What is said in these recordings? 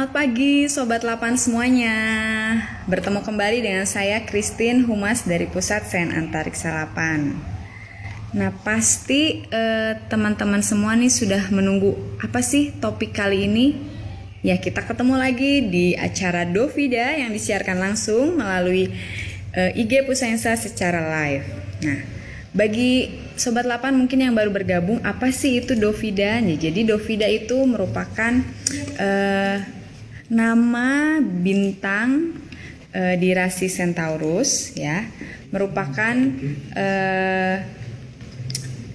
Selamat pagi Sobat Lapan semuanya. Bertemu kembali dengan saya Christine Humas dari Pusat Sen Antariksa Lapan. Nah pasti eh, teman-teman semua nih sudah menunggu apa sih topik kali ini? Ya kita ketemu lagi di acara Dovida yang disiarkan langsung melalui eh, IG Pusensa secara live. Nah bagi Sobat Lapan mungkin yang baru bergabung, apa sih itu Dovida? Jadi Dovida itu merupakan uh, nama bintang uh, di rasi Centaurus, ya, merupakan uh,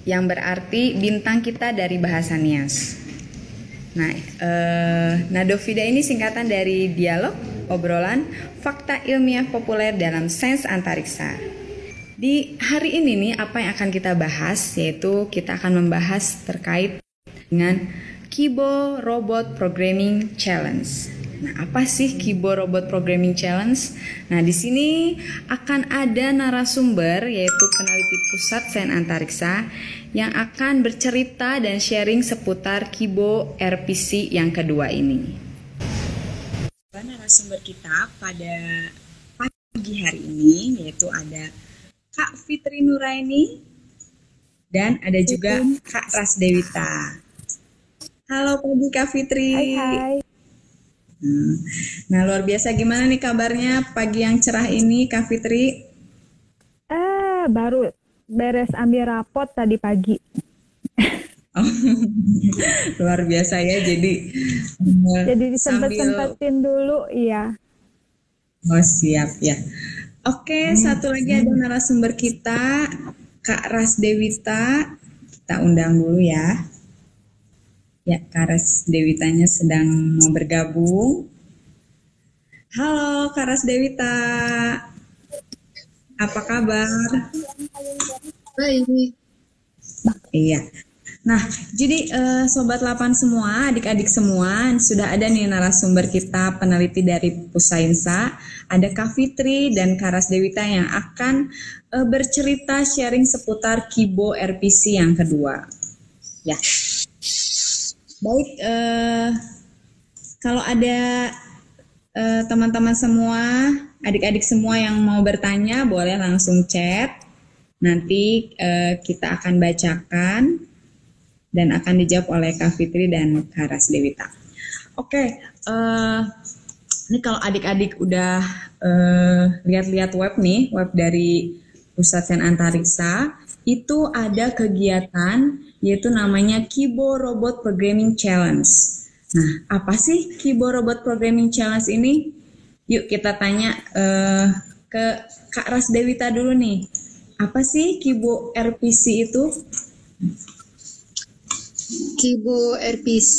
yang berarti bintang kita dari bahasa Nias. Nah, uh, nah Dovida ini singkatan dari dialog, obrolan, fakta ilmiah populer dalam sains antariksa. Di hari ini nih apa yang akan kita bahas yaitu kita akan membahas terkait dengan Kibo Robot Programming Challenge. Nah, apa sih Kibo Robot Programming Challenge? Nah, di sini akan ada narasumber yaitu peneliti Pusat Sains Antariksa yang akan bercerita dan sharing seputar Kibo RPC yang kedua ini. Narasumber kita pada pagi hari ini yaitu ada Kak Fitri Nuraini dan ada juga Kak Rasdewita. Halo pagi Kak Fitri. Hai, hai. Hmm. Nah luar biasa gimana nih kabarnya pagi yang cerah ini Kak Fitri? Eh baru beres ambil rapot tadi pagi. Oh, luar biasa ya jadi jadi disempet-sempetin dulu iya. Oh siap ya. Oke, hmm. satu lagi ada narasumber kita, Kak Ras Dewita. Kita undang dulu ya. Ya, Kak Ras Dewitanya sedang mau bergabung. Halo, Kak Ras Dewita. Apa kabar? Baik. Iya. Nah, jadi uh, sobat lapan semua, adik-adik semua, sudah ada nih narasumber kita peneliti dari Pusainsa, ada Kak Fitri dan Karas Dewita yang akan uh, bercerita sharing seputar Kibo RPC yang kedua. Ya. Baik, uh, kalau ada teman-teman uh, semua, adik-adik semua yang mau bertanya, boleh langsung chat. Nanti uh, kita akan bacakan dan akan dijawab oleh Kak Fitri dan Kak Ras Dewita. Oke, eh, ini kalau adik-adik udah uh, lihat-lihat web nih, web dari Pusat Sen Antariksa, itu ada kegiatan yaitu namanya Kibo Robot Programming Challenge. Nah, apa sih Kibo Robot Programming Challenge ini? Yuk kita tanya uh, ke Kak Ras Dewita dulu nih. Apa sih Kibo RPC itu? Kibo RPC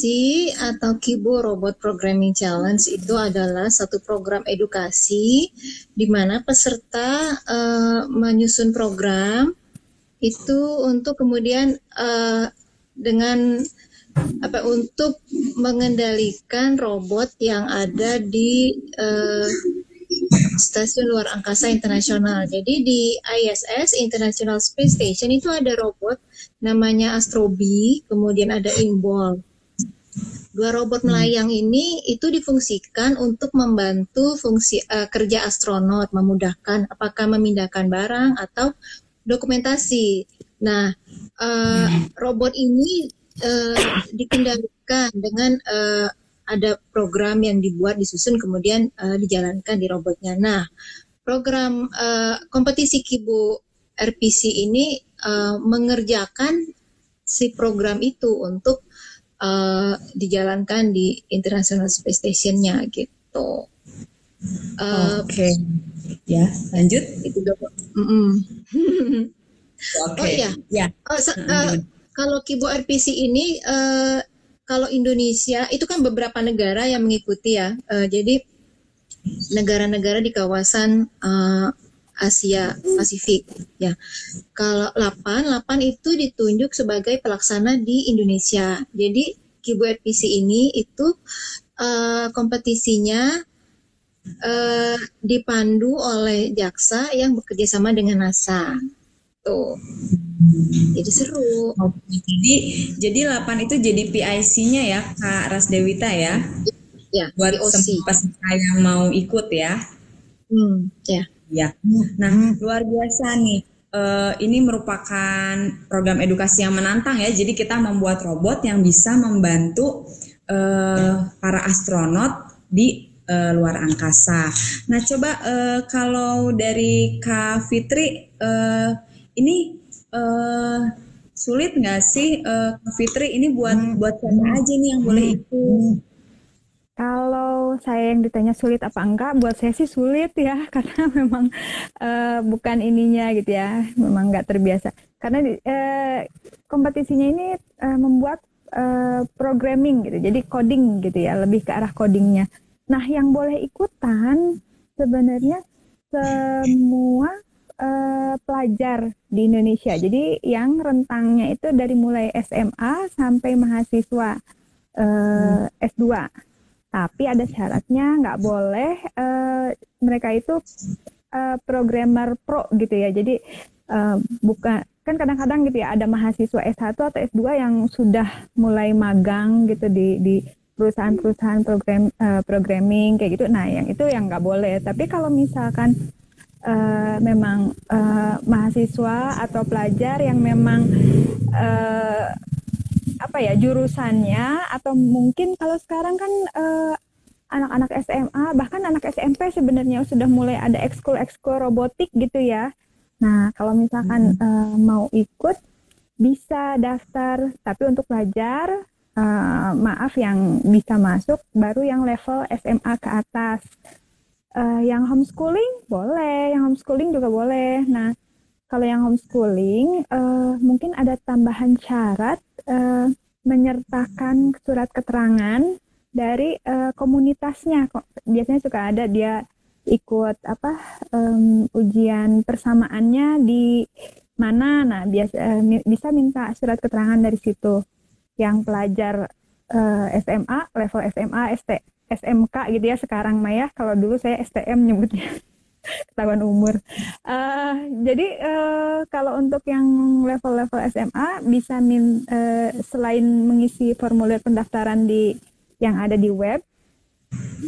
atau Kibo Robot Programming Challenge itu adalah satu program edukasi di mana peserta uh, menyusun program itu untuk kemudian uh, dengan apa untuk mengendalikan robot yang ada di uh, stasiun luar angkasa internasional. Jadi di ISS International Space Station itu ada robot namanya Astrobi, kemudian ada Imbol. Dua robot hmm. melayang ini itu difungsikan untuk membantu fungsi uh, kerja astronot, memudahkan apakah memindahkan barang atau dokumentasi. Nah, uh, robot ini uh, dikendalikan dengan uh, ada program yang dibuat, disusun, kemudian uh, dijalankan di robotnya. Nah, program uh, kompetisi Kibo RPC ini uh, mengerjakan si program itu untuk uh, dijalankan di International Space Station-nya gitu. Uh, Oke, okay. ya lanjut. Itu mm -mm. Okay. Oh iya, ya. Oh, uh, kalau Kibo RPC ini uh, kalau Indonesia itu kan beberapa negara yang mengikuti ya. Uh, jadi negara-negara di kawasan uh, Asia Pasifik ya. Kalau 8, 8 itu ditunjuk sebagai pelaksana di Indonesia. Jadi Kibo RPC ini itu uh, kompetisinya uh, dipandu oleh jaksa yang bekerja sama dengan NASA. Tuh. Jadi seru. Jadi jadi 8 itu jadi PIC-nya ya Kak Rasdewita ya? ya buat peserta yang mau ikut ya. Hmm, ya. Ya. Nah, luar biasa nih. Eh, ini merupakan program edukasi yang menantang ya. Jadi kita membuat robot yang bisa membantu eh, para astronot di eh, luar angkasa. Nah, coba eh, kalau dari Kak Fitri, eh, ini eh, sulit nggak sih eh, Kak Fitri ini buat buat siapa aja nih yang boleh ikut? Kalau saya yang ditanya sulit apa enggak, buat saya sih sulit ya, karena memang eh, bukan ininya gitu ya, memang nggak terbiasa. Karena di- eh, kompetisinya ini eh, membuat eh, programming gitu, jadi coding gitu ya, lebih ke arah codingnya. Nah, yang boleh ikutan sebenarnya semua eh, pelajar di Indonesia. Jadi yang rentangnya itu dari mulai SMA sampai mahasiswa eh, S2 tapi ada syaratnya nggak boleh eh, mereka itu eh, programmer pro gitu ya jadi eh, bukan kan kadang-kadang gitu ya ada mahasiswa S1 atau S2 yang sudah mulai magang gitu di di perusahaan-perusahaan program eh, programming kayak gitu. Nah yang itu yang nggak boleh. Tapi kalau misalkan eh, memang eh, mahasiswa atau pelajar yang memang eh, apa ya jurusannya atau mungkin kalau sekarang kan eh, anak-anak SMA bahkan anak SMP sebenarnya sudah mulai ada ekskul ekskul robotik gitu ya. Nah kalau misalkan eh, mau ikut bisa daftar. Tapi untuk pelajar eh, maaf yang bisa masuk baru yang level SMA ke atas. Eh, yang homeschooling boleh, yang homeschooling juga boleh. Nah kalau yang homeschooling eh, mungkin ada tambahan syarat eh, menyertakan surat keterangan dari eh, komunitasnya. Biasanya suka ada dia ikut apa em, ujian persamaannya di mana. Nah, biasa mi- bisa minta surat keterangan dari situ. Yang pelajar eh, SMA, level SMA, ST, SMK gitu ya sekarang mah ya. Kalau dulu saya STM nyebutnya. ketahuan umur. Eh, jadi eh, kalau untuk yang level-level SMA bisa min, eh, selain mengisi formulir pendaftaran di yang ada di web,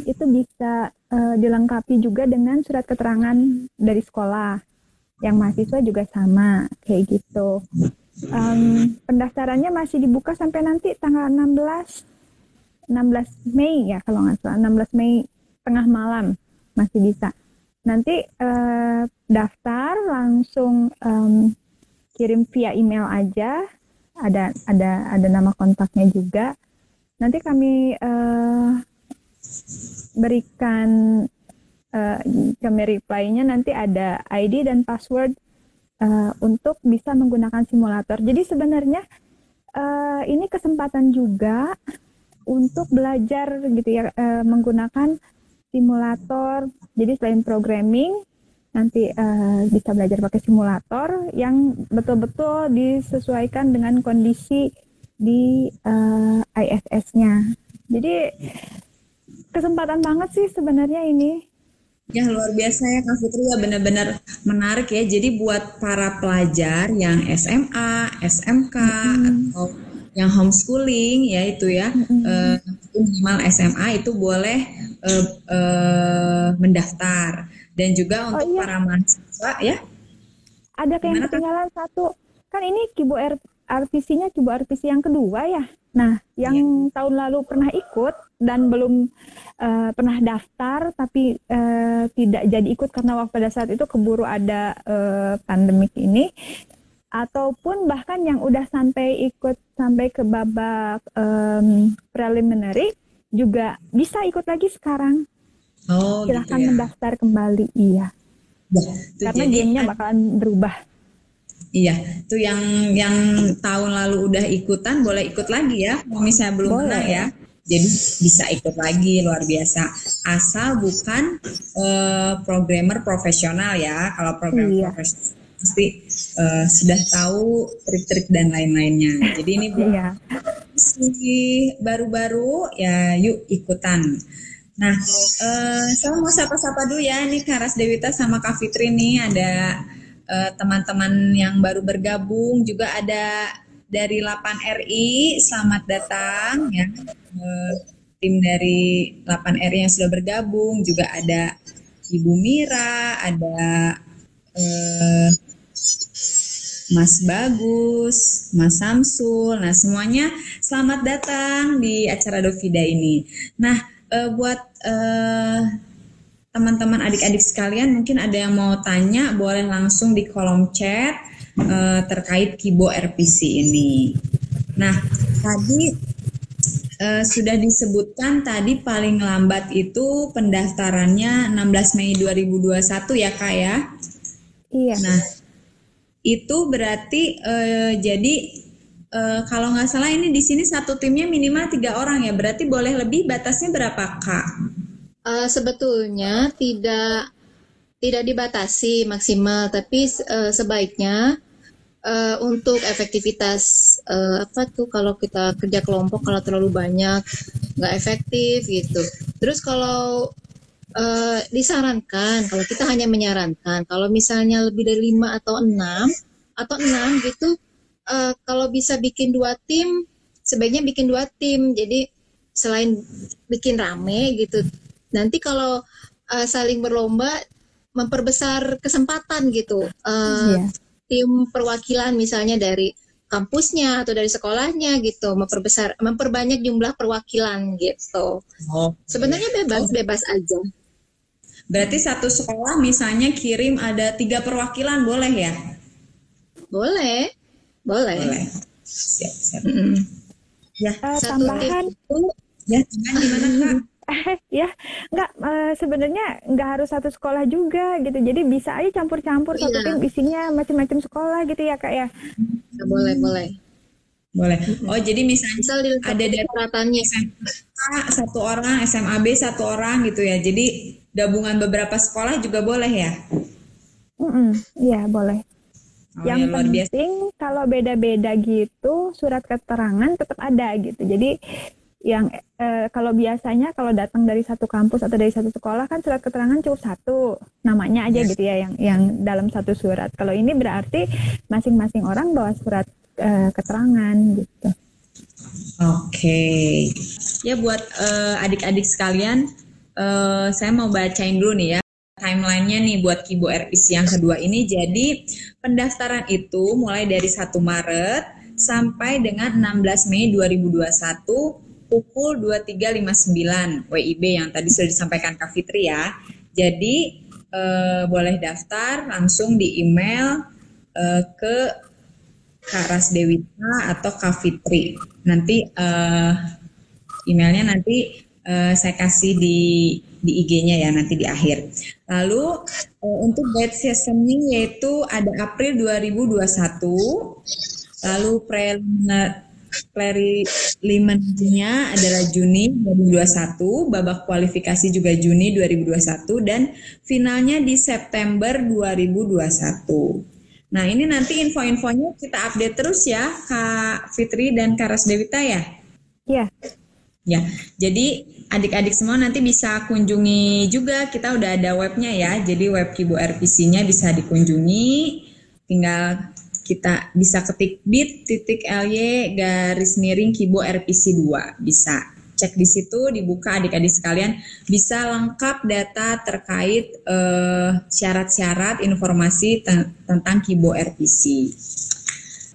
itu bisa eh, dilengkapi juga dengan surat keterangan dari sekolah. Yang mahasiswa juga sama kayak gitu. Em, pendaftarannya masih dibuka sampai nanti tanggal 16 16 Mei ya kalau nggak salah. 16 Mei tengah malam masih bisa. Nanti eh, daftar langsung em, kirim via email aja. Ada ada ada nama kontaknya juga. Nanti kami eh, berikan eh, kami reply-nya. Nanti ada ID dan password eh, untuk bisa menggunakan simulator jadi sebenarnya eh, ini kesempatan juga untuk belajar gitu ya eh, menggunakan simulator. Jadi selain programming nanti eh, bisa belajar pakai simulator yang betul-betul disesuaikan dengan kondisi di eh, ISS-nya. Jadi kesempatan banget sih sebenarnya ini. Ya luar biasa ya Kak Fitri ya benar-benar menarik ya. Jadi buat para pelajar yang SMA, SMK atau yang homeschooling ya itu ya eh, minimal SMA itu boleh eh, eh, mendaftar dan juga untuk iya. para mahasiswa ya. Ada kayak yang ketinggalan satu. Kan ini Kibo R- RPC-nya Kibo RPC yang kedua ya. Nah, yang tahun lalu pernah ikut dan belum eh, pernah daftar tapi eh, tidak jadi ikut karena waktu pada saat itu keburu ada eh, pandemik ini ataupun bahkan yang udah sampai ikut sampai ke babak em, preliminary juga bisa ikut lagi sekarang. Oh gitu Silahkan ya. mendaftar kembali, iya. Ya, Karena jadi gamenya bakalan berubah. Iya, itu yang yang tahun lalu udah ikutan boleh ikut lagi ya. Kalau misalnya belum Boleh. menang ya. Jadi bisa ikut lagi luar biasa. Asal bukan eh, programmer profesional ya. Kalau programmer Iya. profesional pasti eh, sudah tahu trik-trik dan lain-lainnya. Jadi ini Iya. masih baru-baru ya yuk ikutan. Nah, eh, saya mau sapa-sapa dulu ya nih Karas Dewita sama Kak Fitri nih ada eh, teman-teman yang baru bergabung juga ada dari 8 RI selamat datang ya. Eh, tim dari 8R yang sudah bergabung, juga ada Ibu Mira, ada eh, Mas Bagus, Mas Samsul. Nah, semuanya selamat datang di acara Dovida ini. Nah, buat teman-teman adik-adik sekalian, mungkin ada yang mau tanya, boleh langsung di kolom chat eh, terkait Kibo RPC ini. Nah, tadi eh, sudah disebutkan tadi paling lambat itu pendaftarannya 16 Mei 2021 ya Kak ya? Iya. Nah, itu berarti eh, jadi eh, kalau nggak salah ini di sini satu timnya minimal tiga orang ya. Berarti boleh lebih batasnya berapa kak? Uh, sebetulnya tidak tidak dibatasi maksimal, tapi uh, sebaiknya uh, untuk efektivitas uh, apa tuh kalau kita kerja kelompok kalau terlalu banyak nggak efektif gitu. Terus kalau uh, disarankan kalau kita hanya menyarankan kalau misalnya lebih dari lima atau enam atau enam gitu uh, kalau bisa bikin dua tim sebaiknya bikin dua tim jadi selain bikin rame gitu nanti kalau uh, saling berlomba memperbesar kesempatan gitu uh, Iya. tim perwakilan misalnya dari kampusnya atau dari sekolahnya gitu memperbesar memperbanyak jumlah perwakilan gitu Oh. sebenarnya bebas bebas aja Berarti satu sekolah misalnya kirim ada tiga perwakilan boleh ya? boleh boleh, Boleh. Siap, siap. Mm-mm. Ya, Eh, satu tambahan tim itu ya gimana gimana kak? ya nggak eh, sebenarnya nggak harus satu sekolah juga gitu jadi bisa aja campur-campur satu Iya. tim isinya macam-macam sekolah gitu ya kak ya Ya, boleh boleh Boleh. Oh jadi misalnya misal ada dari persyaratannya SMA satu orang, SMA B satu orang gitu ya. Jadi gabungan beberapa sekolah juga boleh ya? Mm-mm, iya boleh Oh yang ya luar biasa. penting kalau beda-beda gitu surat keterangan tetap ada gitu jadi yang eh, kalau biasanya kalau datang dari satu kampus atau dari satu sekolah kan surat keterangan cukup satu namanya aja Yes. gitu ya yang yang dalam satu surat kalau ini berarti masing-masing orang bawa surat eh, keterangan gitu Oke. Ya buat eh, adik-adik sekalian, eh, saya mau bacain dulu nih ya timelinenya nih buat Kibo RPC yang kedua ini. Jadi pendaftaran itu mulai dari 1 Maret sampai dengan 16 Mei 2021 pukul 23.59 WIB yang tadi sudah disampaikan Kak Fitri ya. Jadi eh, boleh daftar langsung di email eh, ke Kak Rasdewita atau Kak Fitri. Nanti eh, emailnya nanti eh, saya kasih di di IG-nya ya nanti di akhir. Lalu eh, untuk batch seasoning yaitu ada April 2021. Lalu preliminary preliminary-nya adalah Juni 2021, babak kualifikasi juga Juni 2021 dan finalnya di September 2021. Nah, ini nanti info-infonya kita update terus ya, Kak Fitri dan Kak Rasdewita ya. Iya, Ya, jadi adik-adik semua nanti bisa kunjungi juga. Kita udah ada webnya ya. Jadi web Kibo RPC-nya bisa dikunjungi. Tinggal kita bisa ketik bit titik ly garis miring Kibo RPC 2 bisa cek di situ dibuka adik-adik sekalian bisa lengkap data terkait eh, syarat-syarat informasi ten- tentang Kibo RPC.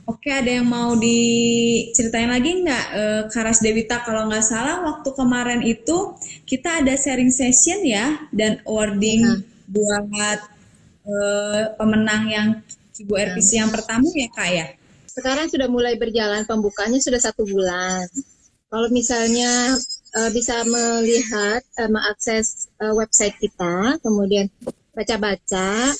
Oke, ada yang mau diceritain lagi nggak, eh, Karas Dewita? Kalau nggak salah, waktu kemarin itu kita ada sharing session ya, dan awarding Iya. buat eh, pemenang yang Ibu RPC yang pertama ya, Kak ya? sekarang sudah mulai berjalan pembukaannya sudah satu bulan. Kalau misalnya eh, bisa melihat, eh, mengakses eh, website kita, kemudian baca-baca,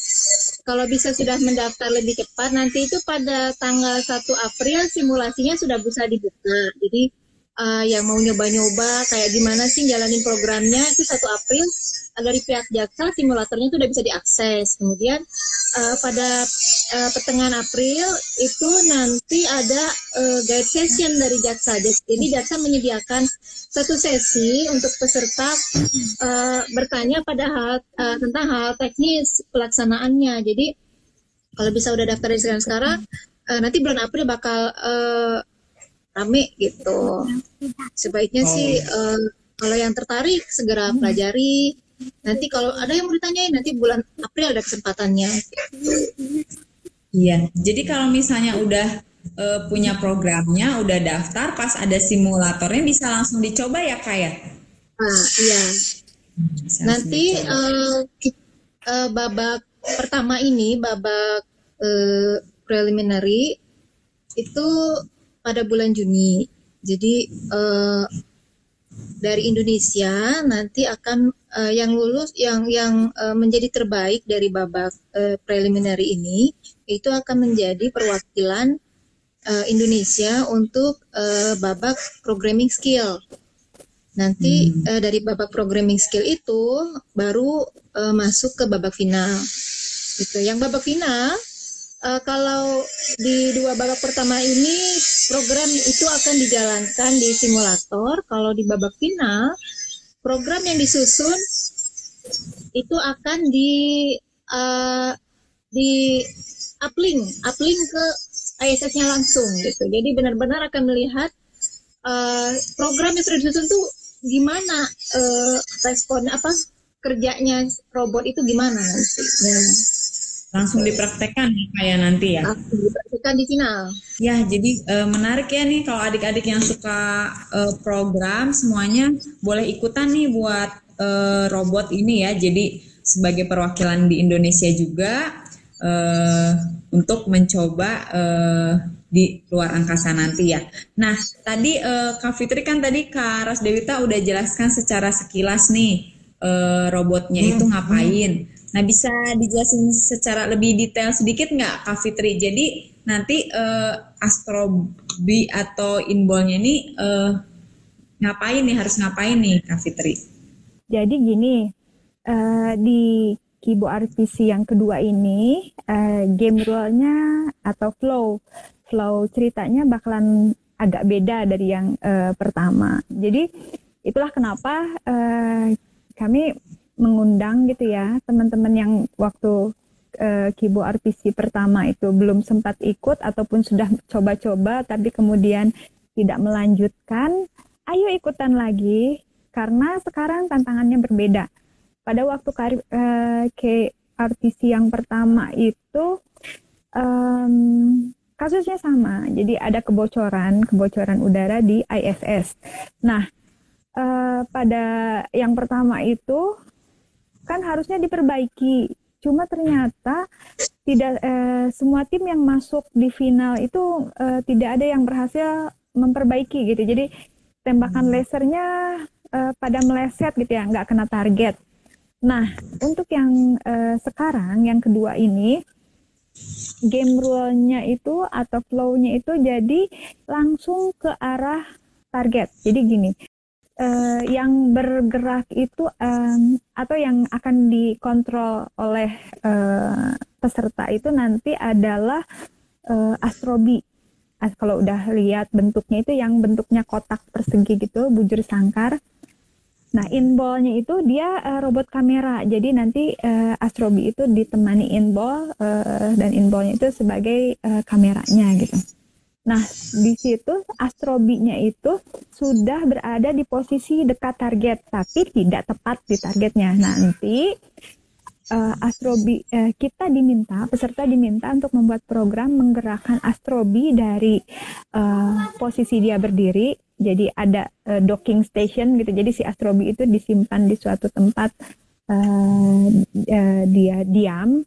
kalau bisa sudah mendaftar lebih cepat, nanti itu pada tanggal 1 April simulasinya sudah bisa dibuka. Jadi eh, yang mau nyoba-nyoba kayak gimana sih jalanin programnya itu 1 April dari pihak jaksa simulatornya itu udah bisa diakses. Kemudian eh, pada eh, pertengahan April itu nanti ada eh, guide session dari jaksa. Jadi jaksa menyediakan satu sesi untuk peserta eh, bertanya pada hal eh, tentang hal teknis pelaksanaannya. Jadi kalau bisa udah daftar sekarang sekarang eh, nanti bulan April bakal eh, rame gitu. Sebaiknya Oh. sih eh, kalau yang tertarik segera pelajari. Nanti kalau ada yang mau ditanyain nanti bulan April ada kesempatannya. Iya, jadi kalau misalnya udah uh, punya programnya, udah daftar, pas ada simulatornya bisa langsung dicoba ya kak ya? Ah iya. Bisa Nanti uh, uh, babak pertama ini, babak uh, preliminary itu pada bulan Juni. Jadi uh, dari Indonesia nanti akan uh, yang lulus yang yang uh, menjadi terbaik dari babak uh, preliminary ini itu akan menjadi perwakilan uh, Indonesia untuk uh, babak programming skill. Nanti hmm. uh, dari babak programming skill itu baru uh, masuk ke babak final. Gitu. Yang babak final uh, kalau di dua babak pertama ini program itu akan dijalankan di simulator. Kalau di babak final, program yang disusun itu akan di uh, di uplink, uplink ke ISS-nya langsung gitu. Jadi benar-benar akan melihat uh, program yang sudah disusun tuh gimana uh, respon apa kerjanya robot itu gimana nanti. Nah, langsung dipraktekkan ya kayak nanti ya. Langsung dipraktekkan di final. Ya jadi e, menarik ya nih kalau adik-adik yang suka e, program semuanya boleh ikutan nih buat e, robot ini ya. Jadi sebagai perwakilan di Indonesia juga e, untuk mencoba e, di luar angkasa nanti ya. Nah tadi e, Kak Fitri kan tadi Kak Ras Dewita udah jelaskan secara sekilas nih e, robotnya hmm. itu ngapain Nah, bisa dijelasin secara lebih detail sedikit nggak, Kak Fitri? Jadi nanti uh, astrobi atau inbolnya ini uh, ngapain nih? Harus ngapain nih, Kak Fitri? Jadi gini, uh, di Kibo RPC yang kedua ini, uh, game rule-nya atau flow, flow ceritanya bakalan agak beda dari yang uh, pertama. Jadi itulah kenapa uh, kami mengundang gitu ya teman-teman yang waktu uh, Kibo RPC pertama itu belum sempat ikut ataupun sudah coba-coba tapi kemudian tidak melanjutkan, ayo ikutan lagi karena sekarang tantangannya berbeda. Pada waktu uh, ke RPC yang pertama itu um, kasusnya sama, jadi ada kebocoran kebocoran udara di ISS. Nah, uh, pada yang pertama itu kan harusnya diperbaiki. Cuma ternyata tidak eh, semua tim yang masuk di final itu eh, tidak ada yang berhasil memperbaiki gitu. Jadi tembakan lasernya eh, pada meleset gitu ya, nggak kena target. Nah, untuk yang eh, sekarang yang kedua ini game rule-nya itu atau flow-nya itu jadi langsung ke arah target. Jadi gini, uh, yang bergerak itu um, atau yang akan dikontrol oleh uh, peserta itu nanti adalah uh, astrobi. As kalau udah lihat bentuknya itu yang bentuknya kotak persegi gitu, bujur sangkar. Nah, inballnya itu dia uh, robot kamera. Jadi nanti uh, astrobi itu ditemani inball uh, dan inballnya itu sebagai uh, kameranya gitu. Nah, di situ astrobinya itu sudah berada di posisi dekat target, tapi tidak tepat di targetnya. Nanti uh, astrobi uh, kita diminta, peserta diminta untuk membuat program menggerakkan astrobi dari uh, posisi dia berdiri. Jadi ada uh, docking station gitu. Jadi si astrobi itu disimpan di suatu tempat uh, uh, dia diam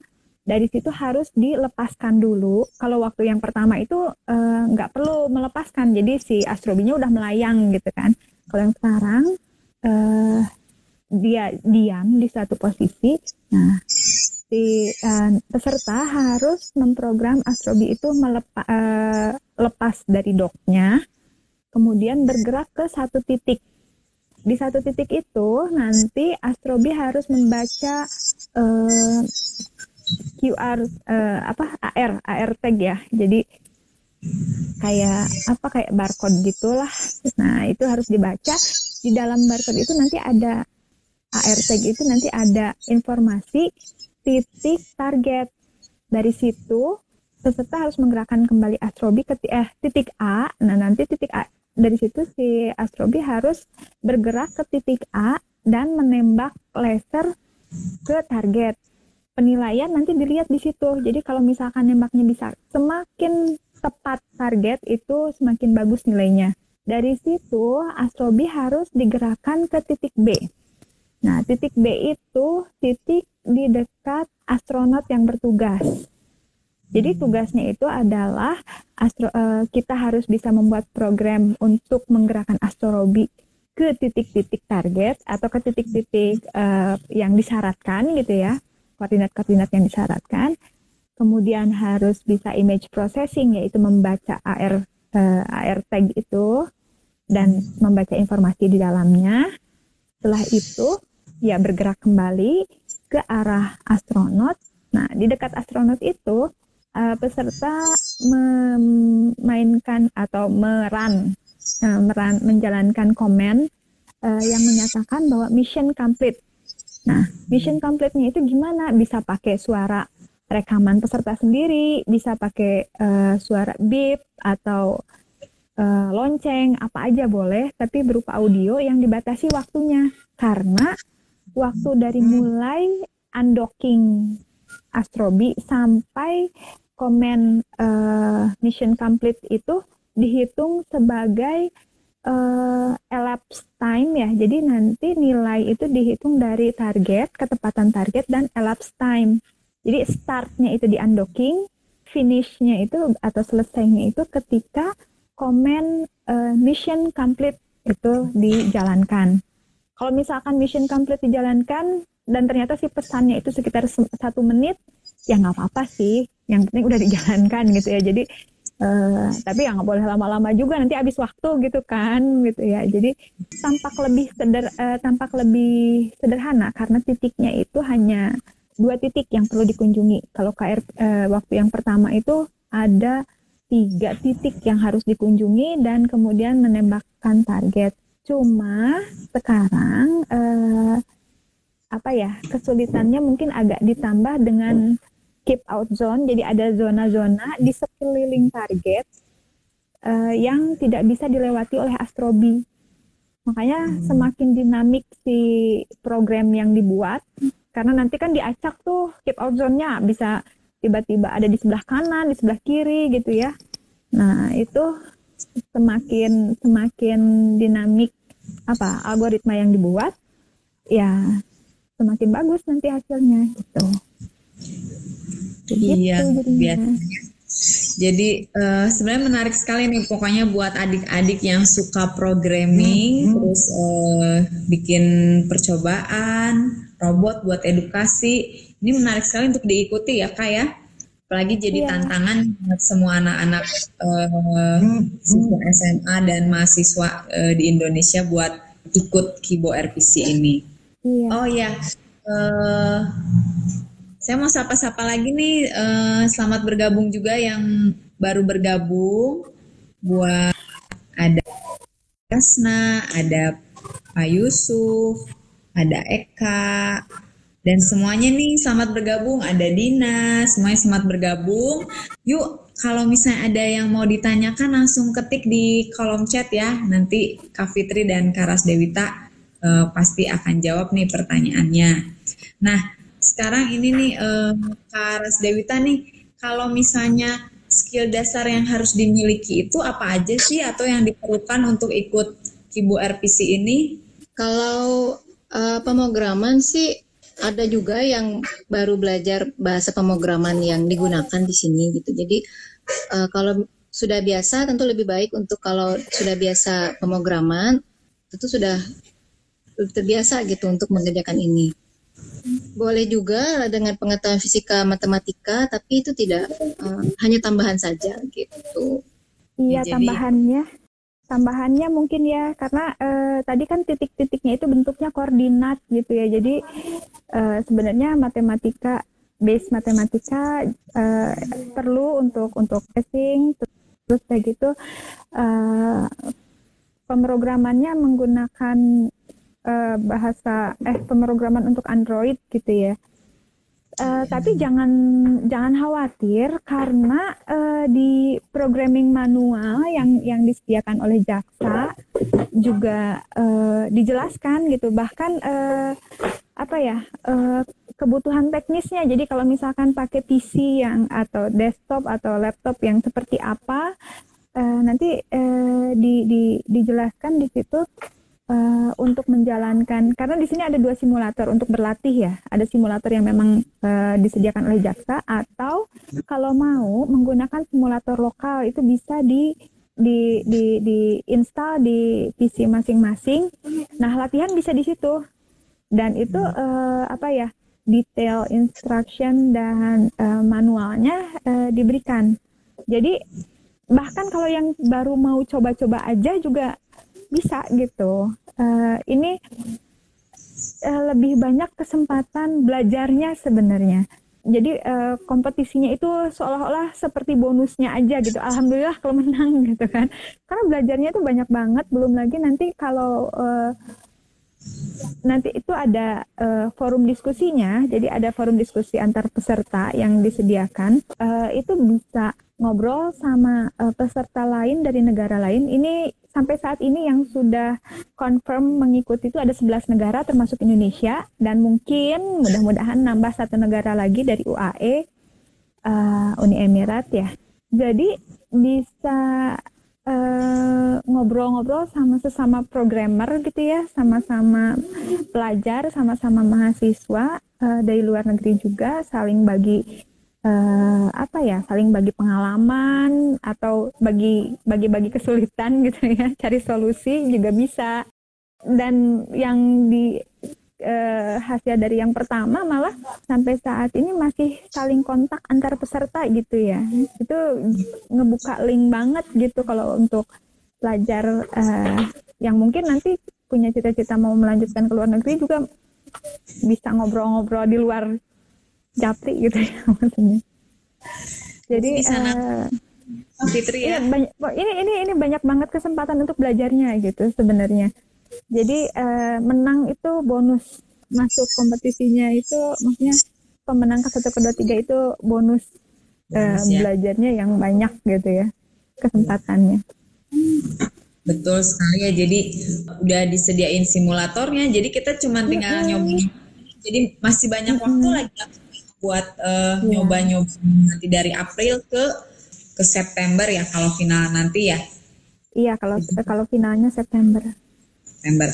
dari situ harus dilepaskan dulu. Kalau waktu yang pertama itu eh, nggak perlu melepaskan, jadi si astrobinya udah melayang gitu kan. Kalau yang sekarang uh, dia diam di satu posisi. Nah, si uh, peserta harus memprogram astrobi itu melepas uh, lepas dari doknya, kemudian bergerak ke satu titik. Di satu titik itu nanti astrobi harus membaca QR uh, eh, apa AR AR tag ya. Jadi kayak apa kayak barcode gitulah. Nah itu harus dibaca. Di dalam barcode itu nanti ada AR tag itu nanti ada informasi titik target. Dari situ peserta harus menggerakkan kembali astrobi ke eh, titik A. Nah nanti titik A dari situ si astrobi harus bergerak ke titik A dan menembak laser ke target. Penilaian nanti dilihat di situ. Jadi kalau misalkan nembaknya bisa semakin tepat target itu semakin bagus nilainya. Dari situ astrobi harus digerakkan ke titik B. Nah, titik B itu titik di dekat astronot yang bertugas. Jadi tugasnya itu adalah astro, uh, kita harus bisa membuat program untuk menggerakkan astrobi ke titik-titik target atau ke titik-titik uh, yang disyaratkan gitu ya, koordinat-koordinat yang disyaratkan. Kemudian harus bisa image processing yaitu membaca AR uh, eh, AR tag itu dan membaca informasi di dalamnya. Setelah itu ya bergerak kembali ke arah astronot. Nah, di dekat astronot itu uh, peserta memainkan atau meran, uh, meran menjalankan komen uh, yang menyatakan bahwa mission complete. Nah, mission complete-nya itu gimana? Bisa pakai suara rekaman peserta sendiri, bisa pakai uh, suara beep atau uh, lonceng, apa aja boleh, tapi berupa audio yang dibatasi waktunya. Karena waktu dari mulai undocking Astrobi sampai komen uh, mission complete itu dihitung sebagai uh, elapsed time ya. Jadi nanti nilai itu dihitung dari target, ketepatan target dan elapsed time. Jadi startnya itu di undocking, finishnya itu atau selesainya itu ketika komen uh, mission complete itu dijalankan. Kalau misalkan mission complete dijalankan dan ternyata si pesannya itu sekitar satu menit, ya nggak apa-apa sih yang penting udah dijalankan gitu ya jadi uh, tapi ya nggak boleh lama-lama juga nanti habis waktu gitu kan gitu ya. Jadi tampak lebih seder uh, tampak lebih sederhana karena titiknya itu hanya dua titik yang perlu dikunjungi. Kalau KR uh, eh, waktu yang pertama itu ada tiga titik yang harus dikunjungi dan kemudian menembakkan target. Cuma sekarang uh, apa ya kesulitannya mungkin agak ditambah dengan keep out zone. Jadi ada zona-zona di sekeliling target uh, yang tidak bisa dilewati oleh astrobi. Makanya hmm. semakin dinamik si program yang dibuat, karena nanti kan diacak tuh keep out zone-nya bisa tiba-tiba ada di sebelah kanan, di sebelah kiri gitu ya. Nah itu semakin semakin dinamik apa algoritma yang dibuat, ya semakin bagus nanti hasilnya gitu. Iya, biasa. Jadi uh, sebenarnya menarik sekali nih pokoknya buat adik-adik yang suka programming, hmm. terus uh, bikin percobaan, robot buat edukasi. Ini menarik sekali untuk diikuti ya kak ya. Apalagi jadi yeah. tantangan buat semua anak-anak uh, hmm. SMA dan mahasiswa uh, di Indonesia buat ikut Kibo RPC ini. Yeah. Oh ya, uh, saya mau sapa-sapa lagi nih, uh, selamat bergabung juga yang baru bergabung. Buat ada Kasna, ada Pak Yusuf, ada Eka, dan semuanya nih selamat bergabung. Ada Dina, semuanya selamat bergabung. Yuk, kalau misalnya ada yang mau ditanyakan langsung ketik di kolom chat ya. Nanti Kak Fitri dan Karas Dewita uh, pasti akan jawab nih pertanyaannya. Nah, sekarang ini nih uh, Kak Ras Dewita nih kalau misalnya skill dasar yang harus dimiliki itu apa aja sih atau yang diperlukan untuk ikut Kibu RPC ini? Kalau uh, pemrograman sih ada juga yang baru belajar bahasa pemrograman yang digunakan di sini gitu. Jadi uh, kalau sudah biasa tentu lebih baik untuk kalau sudah biasa pemrograman tentu sudah terbiasa gitu untuk mengerjakan ini boleh juga dengan pengetahuan fisika matematika tapi itu tidak uh, hanya tambahan saja gitu. Iya Jadi, tambahannya. Tambahannya mungkin ya karena uh, tadi kan titik-titiknya itu bentuknya koordinat gitu ya. Jadi uh, sebenarnya matematika base matematika uh, perlu untuk untuk testing terus kayak gitu uh, pemrogramannya menggunakan uh, bahasa eh pemrograman untuk Android gitu ya. Uh, tapi jangan jangan khawatir karena uh, di programming manual yang yang disediakan oleh jaksa juga uh, dijelaskan gitu. Bahkan uh, apa ya uh, kebutuhan teknisnya. Jadi kalau misalkan pakai PC yang atau desktop atau laptop yang seperti apa uh, nanti uh, di, di dijelaskan di situ uh, untuk menjalankan karena di sini ada dua simulator untuk berlatih ya. Ada simulator yang memang uh, disediakan oleh jaksa atau kalau mau menggunakan simulator lokal itu bisa di di di di install di PC masing-masing. Nah latihan bisa di situ. Dan itu uh, apa ya detail instruction dan uh, manualnya uh, diberikan. Jadi bahkan kalau yang baru mau coba-coba aja juga bisa gitu. Uh, ini uh, lebih banyak kesempatan belajarnya sebenarnya. Jadi uh, kompetisinya itu seolah-olah seperti bonusnya aja gitu. Alhamdulillah kalau menang gitu kan. Karena belajarnya itu banyak banget. Belum lagi nanti kalau uh, nanti itu ada uh, forum diskusinya. Jadi ada forum diskusi antar peserta yang disediakan. Uh, itu bisa ngobrol sama uh, peserta lain dari negara lain. Ini sampai saat ini yang sudah confirm mengikuti itu ada 11 negara termasuk Indonesia dan mungkin mudah-mudahan nambah satu negara lagi dari UAE uh, Uni Emirat ya. Jadi bisa uh, ngobrol-ngobrol sama sesama programmer gitu ya, sama-sama pelajar, sama-sama mahasiswa uh, dari luar negeri juga saling bagi uh, apa ya saling bagi pengalaman atau bagi bagi-bagi kesulitan gitu ya cari solusi juga bisa. Dan yang di uh, hasil dari yang pertama malah sampai saat ini masih saling kontak antar peserta gitu ya. Itu ngebuka link banget gitu kalau untuk pelajar uh, yang mungkin nanti punya cita-cita mau melanjutkan ke luar negeri juga bisa ngobrol-ngobrol di luar japri gitu ya maksudnya. Jadi di sana. uh, Fitri ya? ini, banyak, ini ini ini banyak banget kesempatan untuk belajarnya gitu sebenarnya. Jadi uh, menang itu bonus. Masuk kompetisinya itu maksudnya pemenang ke satu kedua tiga itu bonus, bonus uh, ya. belajarnya yang banyak gitu ya kesempatannya. Betul sekali ya jadi udah disediain simulatornya jadi kita cuma tinggal mm -hmm. nyoba jadi masih banyak mm -hmm. waktu lagi buat uh, yeah. nyoba-nyoba nanti dari April ke ke September ya kalau final nanti ya. Iya kalau gitu. kalau finalnya September. September.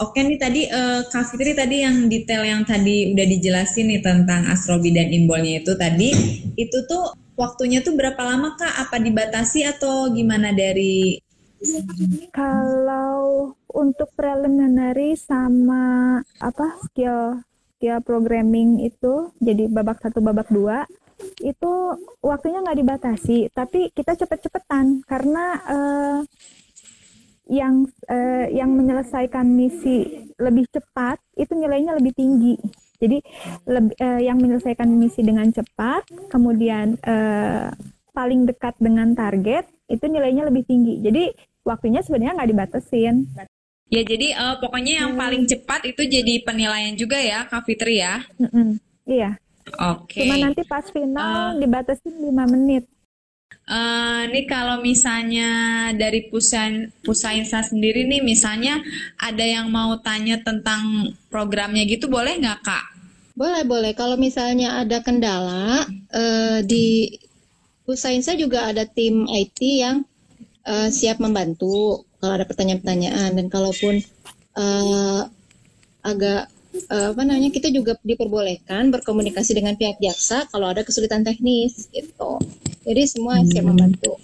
Oke nih tadi uh, Kak Fitri tadi yang detail yang tadi udah dijelasin nih tentang astrobi dan imbolnya itu tadi itu tuh waktunya tuh berapa lama Kak? Apa dibatasi atau gimana dari kalau untuk preliminary sama apa skill ya programming itu jadi babak satu babak dua itu waktunya nggak dibatasi tapi kita cepet-cepetan karena uh, yang uh, yang menyelesaikan misi lebih cepat itu nilainya lebih tinggi. Jadi lebih, uh, yang menyelesaikan misi dengan cepat kemudian uh, paling dekat dengan target itu nilainya lebih tinggi. Jadi waktunya sebenarnya nggak dibatasin Ya jadi uh, pokoknya yang hmm. paling cepat itu jadi penilaian juga ya Kak Fitri ya. Mm-mm. Iya. Oke. Okay. Cuma nanti pas final uh, dibatasi 5 menit. Uh, ini kalau misalnya dari Pusain Pusainsa sendiri nih misalnya ada yang mau tanya tentang programnya gitu boleh nggak Kak? Boleh boleh. Kalau misalnya ada kendala uh, di Pusainsa juga ada tim IT yang uh, siap membantu kalau ada pertanyaan-pertanyaan dan kalaupun uh, agak uh, apa namanya kita juga diperbolehkan berkomunikasi dengan pihak jaksa kalau ada kesulitan teknis gitu. Jadi semua siap hmm. membantu.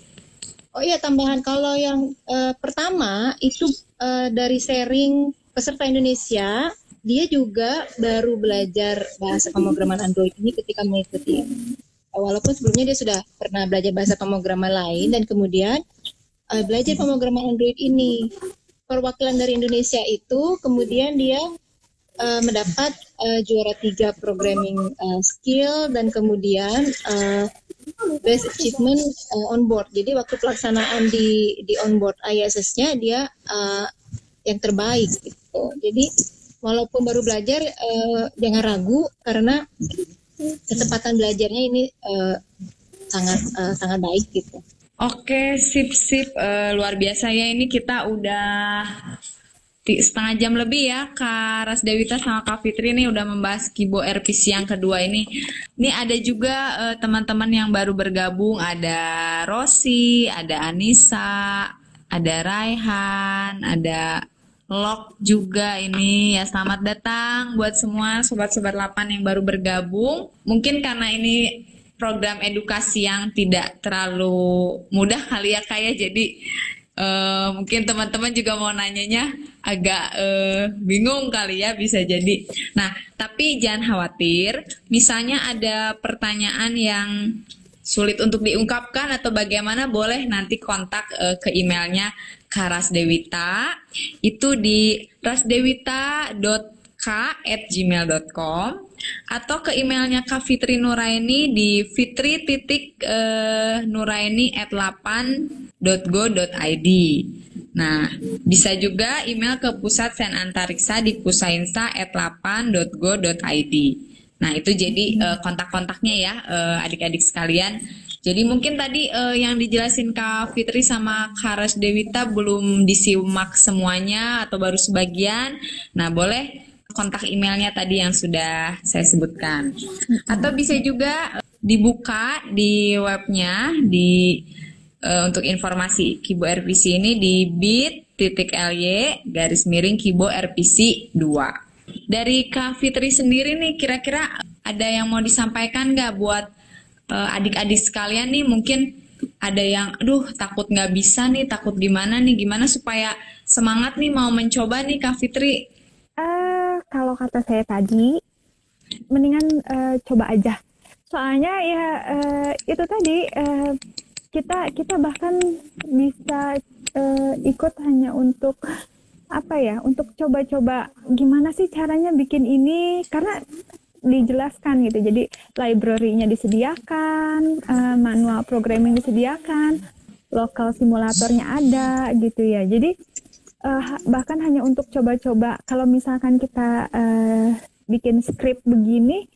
Oh iya tambahan kalau yang uh, pertama itu uh, dari sharing peserta Indonesia dia juga baru belajar bahasa pemrograman Android ini ketika mengikuti walaupun sebelumnya dia sudah pernah belajar bahasa pemrograman lain dan kemudian uh, belajar pemrograman Android ini. Perwakilan dari Indonesia itu kemudian dia uh, mendapat uh, juara tiga programming uh, skill dan kemudian uh, best achievement uh, on board. Jadi waktu pelaksanaan di di on board ISS-nya dia uh, yang terbaik gitu. Jadi walaupun baru belajar uh, jangan ragu karena kecepatan belajarnya ini uh, sangat uh, sangat baik gitu. Oke, sip sip uh, luar biasa ya ini kita udah setengah jam lebih ya Kak Ras Dewita sama Kak Fitri ini udah membahas Kibo RPC yang kedua ini. Ini ada juga teman-teman uh, yang baru bergabung, ada Rosi, ada Anissa, ada Raihan, ada Lok juga ini ya selamat datang buat semua sobat-sobat 8 yang baru bergabung. Mungkin karena ini program edukasi yang tidak terlalu mudah kali ya kayak ya. jadi uh, mungkin teman-teman juga mau nanyanya agak uh, bingung kali ya bisa jadi. Nah, tapi jangan khawatir, misalnya ada pertanyaan yang sulit untuk diungkapkan atau bagaimana boleh nanti kontak uh, ke emailnya Karas Dewita itu di rasdewita.k@gmail.com atau ke emailnya Kak Fitri Nuraini di fitri titik uh, nuraini at 8.go.id Nah, bisa juga email ke Pusat Sen Antariksa di pusainsa at 8.go.id Nah, itu jadi uh, kontak-kontaknya ya uh, adik-adik sekalian. Jadi mungkin tadi yang dijelasin Kak Fitri sama Karas Dewita belum disimak semuanya atau baru sebagian. Nah, boleh kontak emailnya tadi yang sudah saya sebutkan. Atau bisa juga dibuka di webnya di uh, untuk informasi Kibo RPC ini di bit.ly garis miring Kibo RPC 2. Dari Kak Fitri sendiri nih kira-kira ada yang mau disampaikan nggak buat uh, adik-adik sekalian nih mungkin ada yang aduh takut nggak bisa nih takut gimana nih gimana supaya semangat nih mau mencoba nih Kak Fitri uh, kalau kata saya tadi mendingan uh, coba aja soalnya ya uh, itu tadi uh, kita kita bahkan bisa uh, ikut hanya untuk apa ya untuk coba-coba gimana sih caranya bikin ini karena dijelaskan gitu. Jadi library-nya disediakan, uh, manual programming disediakan, lokal simulatornya ada gitu ya. Jadi uh, bahkan hanya untuk coba-coba kalau misalkan kita uh, bikin script begini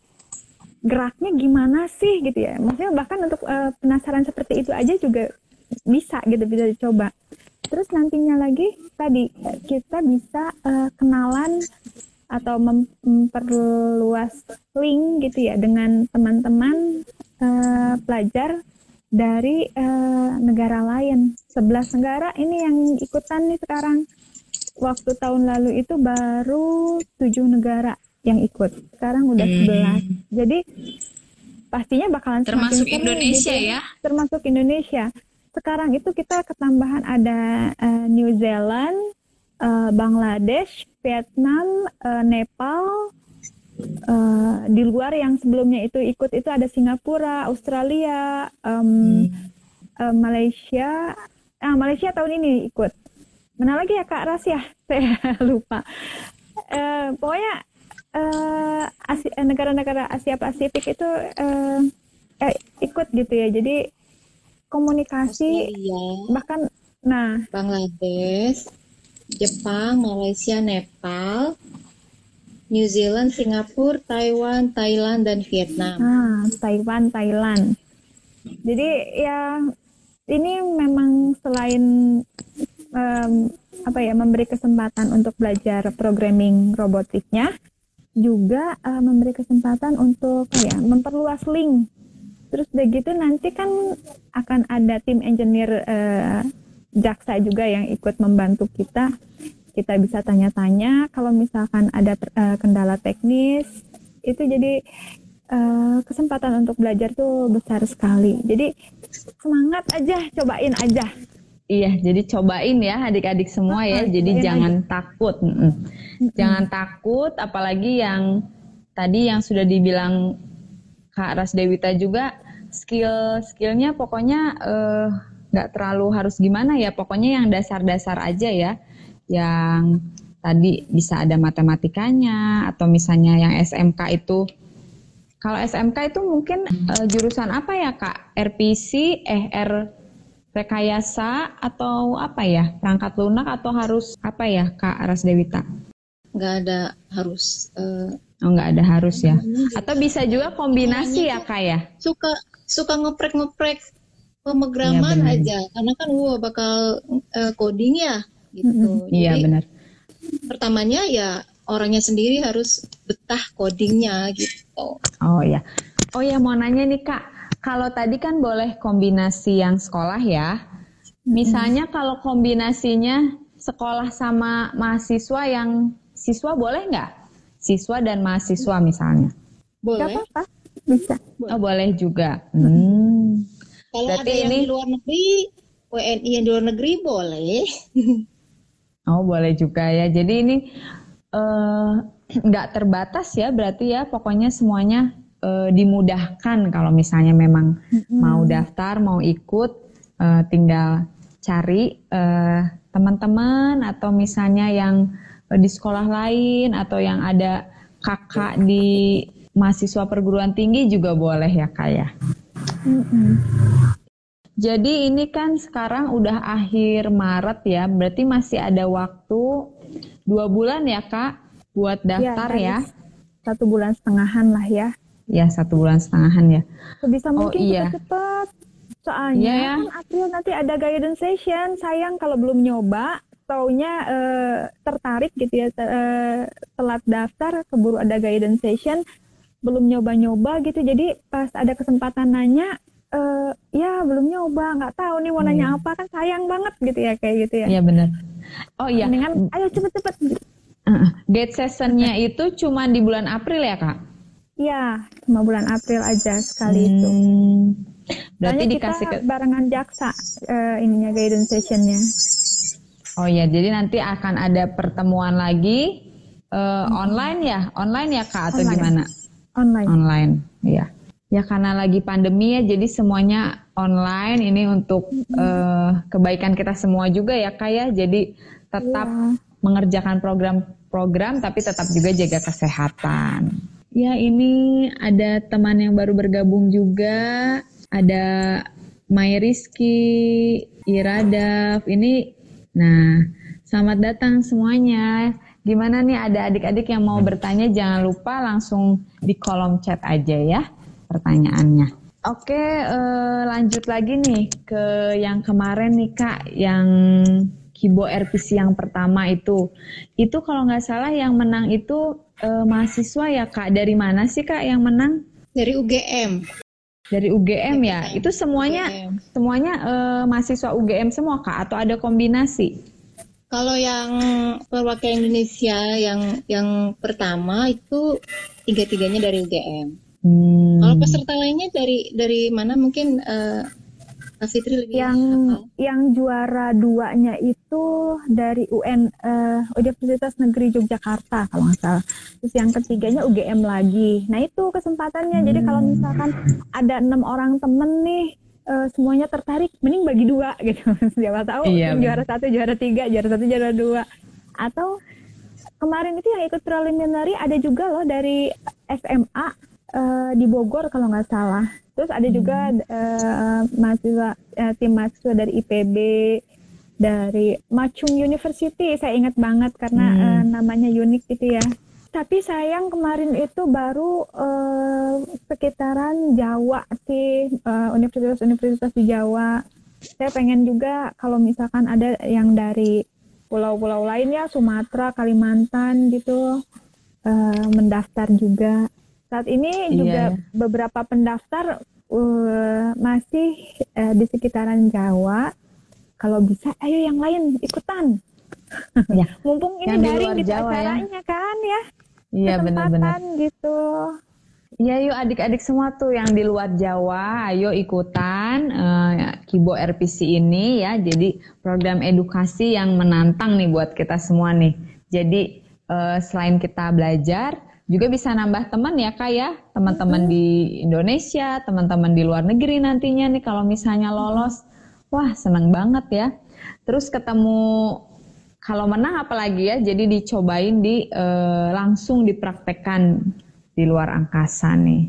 geraknya gimana sih gitu ya. Maksudnya bahkan untuk uh, penasaran seperti itu aja juga bisa gitu bisa dicoba. Terus nantinya lagi tadi kita bisa uh, kenalan atau memperluas link gitu ya dengan teman-teman uh, pelajar dari uh, negara lain. 11 negara ini yang ikutan nih sekarang. Waktu tahun lalu itu baru tujuh negara yang ikut. Sekarang udah hmm. 11. Jadi pastinya bakalan termasuk Indonesia gitu. ya. Termasuk Indonesia. Sekarang itu kita ketambahan ada uh, New Zealand, uh, Bangladesh, Vietnam, uh, Nepal, uh, di luar yang sebelumnya itu ikut itu ada Singapura, Australia, um, hmm. uh, Malaysia, ah Malaysia tahun ini ikut. Mana lagi ya Kak Ras ya? Saya lupa. Uh, pokoknya uh, negara-negara Asia Pasifik itu uh, eh, ikut gitu ya. Jadi komunikasi Australia, bahkan nah Bangladesh Jepang, Malaysia, Nepal, New Zealand, Singapura, Taiwan, Thailand, dan Vietnam. Ah, Taiwan, Thailand. Jadi ya ini memang selain um, apa ya memberi kesempatan untuk belajar programming robotiknya, juga uh, memberi kesempatan untuk ya memperluas link. Terus begitu nanti kan akan ada tim engineer uh, jaksa juga yang ikut membantu kita kita bisa tanya-tanya kalau misalkan ada uh, kendala teknis itu jadi uh, kesempatan untuk belajar tuh besar sekali jadi semangat aja cobain aja Iya, jadi cobain ya adik-adik semua ya. Jadi jangan aja. takut, mm -mm. jangan takut. Apalagi yang tadi yang sudah dibilang Kak Ras Dewita juga skill skillnya pokoknya uh, nggak terlalu harus gimana ya pokoknya yang dasar-dasar aja ya yang tadi bisa ada matematikanya atau misalnya yang SMK itu. Kalau SMK itu mungkin uh, jurusan apa ya kak? RPC eh R rekayasa atau apa ya? Perangkat lunak atau harus apa ya kak Aras Dewita? Nggak ada harus uh, Oh nggak ada harus ya. Atau bisa juga kombinasi ya kak ya? Suka suka ngeprek ngeprek pemrograman benar. aja, karena kan wah bakal eh, coding ya gitu. Iya Jadi benar. pertamanya ya orangnya sendiri harus betah codingnya gitu. Oh ya. Oh ya mau nanya nih kak. Kalau tadi kan boleh kombinasi yang sekolah ya. Misalnya kalau kombinasinya sekolah sama mahasiswa yang siswa boleh nggak? Siswa dan mahasiswa misalnya. Gak Boleh. apa-apa, bisa. Oh boleh juga. Hmm. Kalau Berarti ada yang ini- di luar negeri, WNI yang di luar negeri boleh. Oh boleh juga ya. Jadi ini eh, nggak terbatas ya berarti ya. Pokoknya semuanya eh, dimudahkan kalau misalnya memang mau daftar, mau ikut, eh, tinggal cari eh, teman-teman atau misalnya yang di sekolah lain atau yang ada kakak di mahasiswa perguruan tinggi juga boleh ya kak ya. Jadi ini kan sekarang udah akhir Maret ya, berarti masih ada waktu dua bulan ya kak buat daftar dari ya? Satu bulan setengahan lah ya. Ya satu bulan setengahan ya. Sebisa Oh, mungkin iya. cepet-cepet. Soalnya Iya ya. kan April nanti ada guidance session. Sayang kalau belum nyoba, taunya eh, tertarik gitu ya, te- eh, telat daftar, keburu ada guidance session, belum nyoba-nyoba gitu. Jadi pas ada kesempatan nanya, eh, ya belum nyoba, nggak tahu nih mau nanya apa kan sayang banget gitu ya kayak gitu ya. Iya benar. Oh iya, Mendingan ayo cepet-cepet. uh, gate sessionnya itu cuma di bulan April ya kak? Ya, cuma bulan April aja sekali itu. Hmm, berarti Soalnya dikasih kita ke. barengan jaksa eh, ininya guidance sessionnya. Oh ya, jadi nanti akan ada pertemuan lagi eh, online ya, online ya kak atau Online. gimana? Online. Online, ya. Ya karena lagi pandemi ya, jadi semuanya online. Ini untuk eh, kebaikan kita semua juga ya kak ya. Jadi tetap Iya. mengerjakan program-program, tapi tetap juga jaga kesehatan. Ya ini ada teman yang baru bergabung juga, ada Mai Rizky, Iradaf. Ini, nah selamat datang semuanya. Gimana nih ada adik-adik yang mau bertanya jangan lupa langsung di kolom chat aja ya pertanyaannya. Oke eh, lanjut lagi nih ke yang kemarin nih kak yang Kibo RPC yang pertama itu. Itu kalau nggak salah yang menang itu eh, mahasiswa ya kak. Dari mana sih kak yang menang? Dari UGM. Dari UGM ya. Itu semuanya UGM. semuanya eh, mahasiswa UGM semua kak atau ada kombinasi? Kalau yang perwakilan Indonesia yang yang pertama itu tiga-tiganya dari UGM. Hmm. Kalau peserta lainnya dari dari mana mungkin Kak Fitri lebih yang hafal. yang juara duanya itu dari UN eh, Universitas Negeri Yogyakarta kalau nggak salah. Terus yang ketiganya UGM lagi. Nah itu kesempatannya. Jadi kalau misalkan ada enam orang temen nih eh, semuanya tertarik, mending bagi dua gitu. Siapa tahu Iya, juara satu, juara tiga, juara satu, juara dua. Atau kemarin itu yang ikut preliminary ada juga loh dari SMA eh, di Bogor kalau nggak salah. Terus ada juga eh, mahasiswa eh, tim mahasiswa dari IPB, dari Macung University. Saya ingat banget karena eh, namanya unik gitu ya. Tapi sayang kemarin itu baru eh, sekitaran Jawa sih, universitas-universitas di Jawa. Saya pengen juga kalau misalkan ada yang dari pulau-pulau lain ya, Sumatera, Kalimantan gitu, eh, mendaftar juga. Saat ini Iya. juga beberapa pendaftar eh, masih eh, di sekitaran Jawa. Kalau bisa, ayo yang lain ikutan. Ya. Mumpung ini Yang di daring luar gitu Jawa ya. acaranya kan ya. Iya benar-benar. Gitu. Iya yuk adik-adik semua tuh yang di luar Jawa, ayo ikutan eh, Kibo RPC ini ya. Jadi program edukasi yang menantang nih buat kita semua nih. Jadi eh, selain kita belajar, juga bisa nambah teman ya kak ya. Teman-teman di Indonesia, teman-teman di luar negeri nantinya nih kalau misalnya lolos. Wah seneng banget ya. Terus ketemu kalau menang apalagi ya, jadi dicobain di eh, langsung dipraktekkan di luar angkasa nih.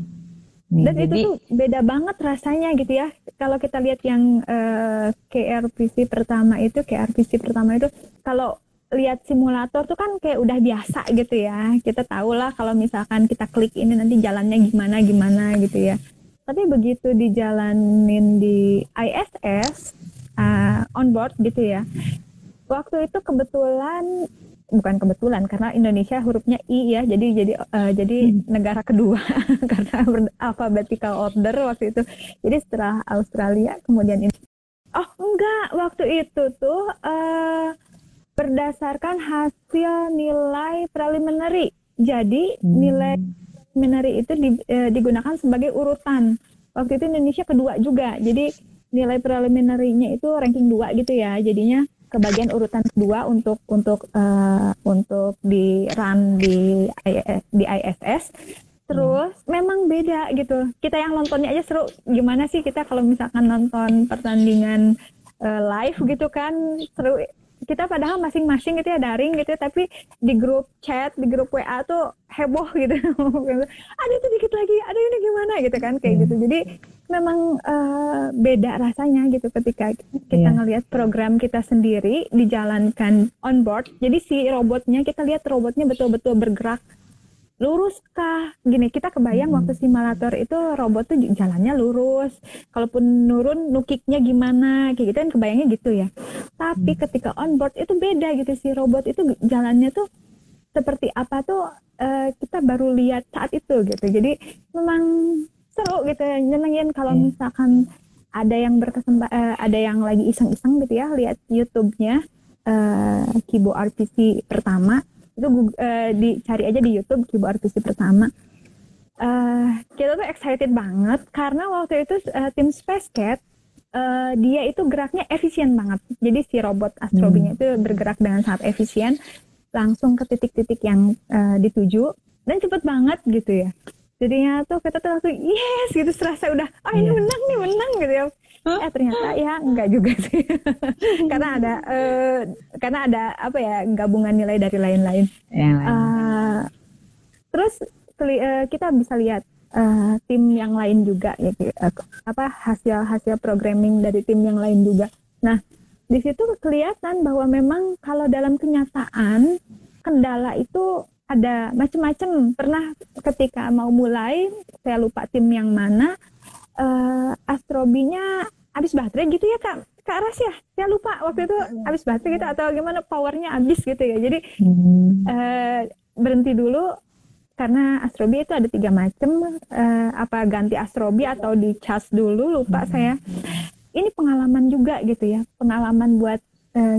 Nih, Dan jadi itu tuh beda banget rasanya gitu ya. Kalau kita lihat yang eh, KRPC pertama itu, KRPC pertama itu, kalau lihat simulator tuh kan kayak udah biasa gitu ya. Kita tahu lah kalau misalkan kita klik ini nanti jalannya gimana gimana gitu ya. Tapi begitu dijalanin di ISS uh, on board gitu ya. Waktu itu kebetulan bukan kebetulan karena Indonesia hurufnya I ya jadi jadi uh, jadi hmm. negara kedua karena alphabetical order waktu itu jadi setelah Australia kemudian ini oh enggak waktu itu tuh uh, berdasarkan hasil nilai preliminary. Jadi hmm. nilai preliminary itu di, e, digunakan sebagai urutan. Waktu itu Indonesia kedua juga. Jadi nilai preliminary-nya itu ranking 2 gitu ya. Jadinya kebagian urutan kedua untuk untuk uh, untuk di run di di ISS. Terus hmm. memang beda gitu. Kita yang nontonnya aja seru. Gimana sih kita kalau misalkan nonton pertandingan uh, live gitu kan seru kita padahal masing-masing gitu ya daring gitu ya, tapi di grup chat di grup WA tuh heboh gitu ada itu dikit lagi ada ini gimana gitu kan kayak yeah. gitu jadi memang uh, beda rasanya gitu ketika kita yeah. ngelihat program kita sendiri dijalankan on board jadi si robotnya kita lihat robotnya betul-betul bergerak lurus kah gini kita kebayang hmm. waktu simulator itu robot tuh jalannya lurus kalaupun nurun nukiknya gimana kayak gitu kan kebayangnya gitu ya tapi hmm. ketika on board itu beda gitu si robot itu jalannya tuh seperti apa tuh uh, kita baru lihat saat itu gitu jadi memang seru gitu ya nyenengin kalau hmm. misalkan ada yang berkesempatan uh, ada yang lagi iseng-iseng gitu ya lihat YouTube-nya uh, Kibo RPC pertama itu uh, dicari aja di YouTube keyboard RPC pertama uh, kita tuh excited banget karena waktu itu uh, tim Space Cat uh, dia itu geraknya efisien banget jadi si robot astrobinya hmm. itu bergerak dengan sangat efisien langsung ke titik-titik yang uh, dituju dan cepet banget gitu ya jadinya tuh kita tuh langsung yes gitu serasa udah oh ini yeah. menang nih menang gitu ya? Eh ternyata ya enggak juga sih. karena ada uh, karena ada apa ya gabungan nilai dari lain-lain. Uh, terus uh, kita bisa lihat uh, tim yang lain juga ya uh, apa hasil hasil programming dari tim yang lain juga. Nah, di situ kelihatan bahwa memang kalau dalam kenyataan kendala itu ada macam-macam. Pernah ketika mau mulai, saya lupa tim yang mana, uh, astrobinya habis baterai gitu ya kak? Kak Ras ya? Saya lupa waktu itu habis baterai gitu atau gimana powernya habis gitu ya. Jadi hmm. uh, berhenti dulu karena astrobi itu ada tiga macam uh, apa ganti astrobi atau di charge dulu lupa hmm. saya. Ini pengalaman juga gitu ya pengalaman buat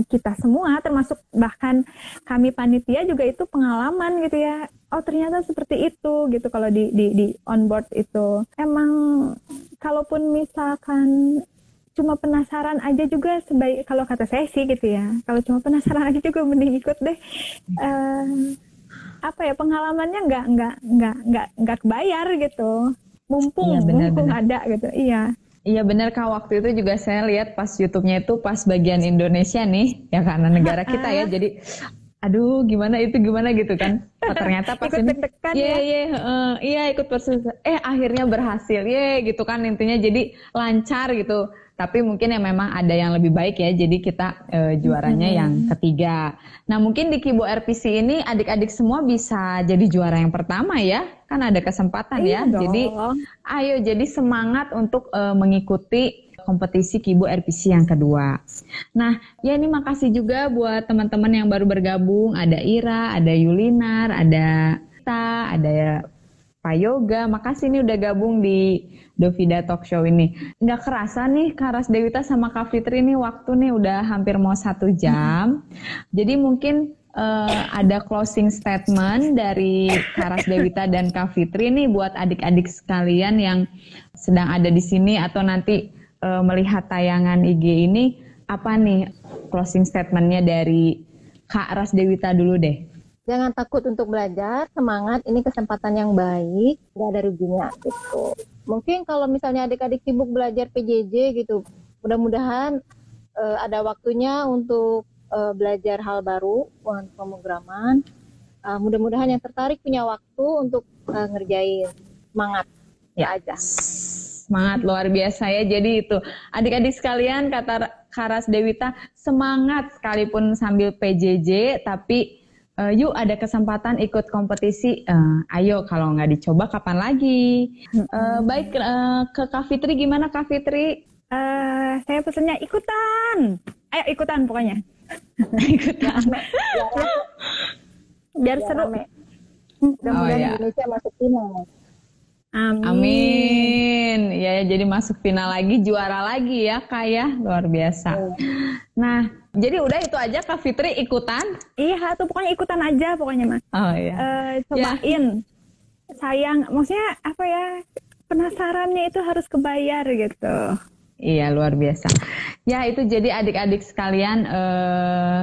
kita semua termasuk bahkan kami panitia juga itu pengalaman gitu ya. Oh ternyata seperti itu gitu kalau di di di on board itu. Emang kalaupun misalkan cuma penasaran aja juga sebaik kalau kata saya sih gitu ya kalau cuma penasaran aja juga mending ikut deh. Uh, apa ya pengalamannya nggak nggak nggak nggak nggak kebayar gitu. Mumpung iya, bener, mumpung bener. ada gitu iya Iya benar kak. Waktu itu juga saya lihat pas YouTube-nya itu pas bagian Indonesia nih ya karena negara kita ya. Jadi aduh gimana itu gimana? gitu kan. Oh, ternyata pas ikut ini iya iya iya ikut persis eh akhirnya berhasil. Ye gitu kan intinya. Jadi lancar gitu tapi mungkin ya memang ada yang lebih baik ya jadi kita e, juaranya hmm. yang ketiga nah mungkin di Kibo RPC ini adik-adik semua bisa jadi juara yang pertama ya kan ada kesempatan iya ya dong. jadi ayo jadi semangat untuk e, mengikuti kompetisi Kibo RPC yang kedua. Nah, ya ini makasih juga buat teman-teman yang baru bergabung. Ada Ira, ada Yulinar, ada Kita, ada Pak Yoga. Makasih nih udah gabung di Dovida Talk Show ini. Nggak kerasa nih Karas Dewita sama Kak Fitri nih waktu nih udah hampir mau satu jam. Jadi mungkin uh, ada closing statement dari Karas Dewita dan Kak Fitri nih buat adik-adik sekalian yang sedang ada di sini atau nanti uh, melihat tayangan IG ini. Apa nih closing statementnya dari Kak Ras Dewita dulu deh? Jangan takut untuk belajar, semangat, ini kesempatan yang baik, gak ada ruginya gitu. Mungkin kalau misalnya adik-adik sibuk belajar PJJ gitu mudah-mudahan uh, ada waktunya untuk uh, belajar hal baru pemrograman. Uh, mudah-mudahan yang tertarik punya waktu untuk uh, ngerjain semangat. Ya. Aja. Semangat luar biasa ya. Jadi itu adik-adik sekalian kata Karas Dewita semangat sekalipun sambil PJJ tapi uh, yuk ada kesempatan ikut kompetisi. Uh, ayo kalau nggak dicoba kapan lagi? Uh, baik uh, ke Kak Fitri. Gimana Kak Fitri? Uh, saya pesennya ikutan. Ayo ikutan pokoknya. Ikutan. Biar seru. Mudah-mudahan oh, iya. Indonesia masuk final Amin. Amin. Ya, ya, jadi masuk final lagi, juara lagi ya, Kak ya. Luar biasa. Oh. Nah, jadi udah itu aja Kak Fitri ikutan? Iya, tuh pokoknya ikutan aja pokoknya, Mas. Oh iya. Uh, cobain. Ya. Sayang, maksudnya apa ya? Penasarannya itu harus kebayar gitu. Iya, luar biasa. Ya, itu jadi adik-adik sekalian eh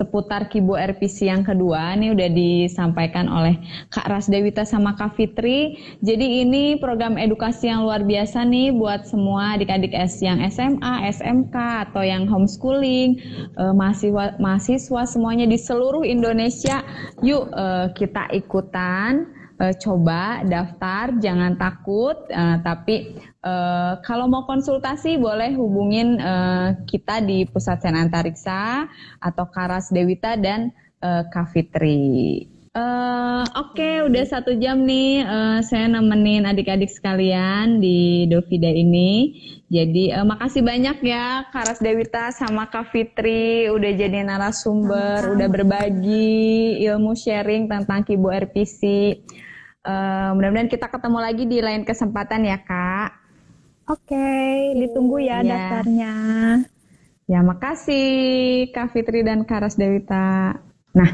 seputar Kibo RPC yang kedua ini udah disampaikan oleh Kak Rasdewita sama Kak Fitri. Jadi ini program edukasi yang luar biasa nih buat semua adik-adik S yang SMA, SMK atau yang homeschooling, eh, mahasiswa mahasiswa semuanya di seluruh Indonesia. Yuk eh, kita ikutan uh, coba daftar, jangan takut. Uh, tapi uh, kalau mau konsultasi boleh hubungin uh, kita di Pusat Sen Antariksa atau Karas Dewita dan uh, Kafitri. Uh, Oke, okay, udah satu jam nih uh, saya nemenin adik-adik sekalian di Dovida ini. Jadi uh, makasih banyak ya Karas Dewita sama Kak Fitri udah jadi narasumber, sama -sama. udah berbagi ilmu sharing tentang Kibo RPC. Uh, mudah-mudahan kita ketemu lagi di lain kesempatan ya kak. Oke, okay, ditunggu ya, ya daftarnya. Ya, makasih Kak Fitri dan Karas Dewita. Nah,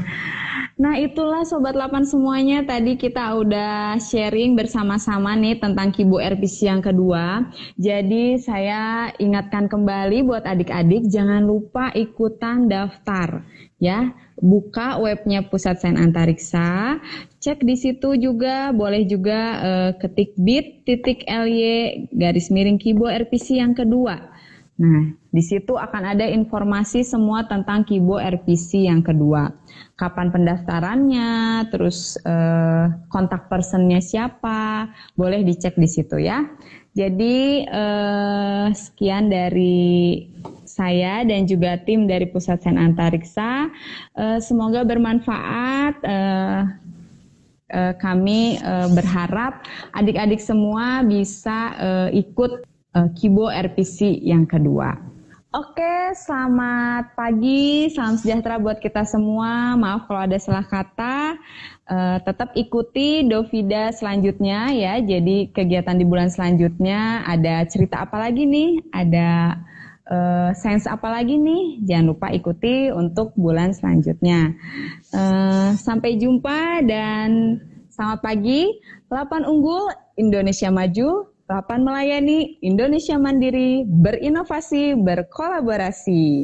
nah itulah Sobat 8 semuanya. Tadi kita udah sharing bersama-sama nih tentang Kibu RPC yang kedua. Jadi saya ingatkan kembali buat adik-adik, jangan lupa ikutan daftar ya buka webnya Pusat Sains Antariksa, cek di situ juga, boleh juga uh, ketik bit titik ly garis miring Kibo RPC yang kedua. Nah, di situ akan ada informasi semua tentang Kibo RPC yang kedua. Kapan pendaftarannya, terus uh, kontak personnya siapa, boleh dicek di situ ya. Jadi uh, sekian dari saya dan juga tim dari Pusat Sen Antariksa. Uh, semoga bermanfaat. Uh, uh, kami uh, berharap adik-adik semua bisa uh, ikut uh, Kibo RPC yang kedua. Oke, selamat pagi, salam sejahtera buat kita semua. Maaf kalau ada salah kata. Uh, tetap ikuti Dovida selanjutnya ya. Jadi kegiatan di bulan selanjutnya ada cerita apa lagi nih? Ada uh, sains apa lagi nih? Jangan lupa ikuti untuk bulan selanjutnya. Uh, sampai jumpa dan selamat pagi. 8 unggul Indonesia maju, 8 melayani Indonesia mandiri, berinovasi, berkolaborasi.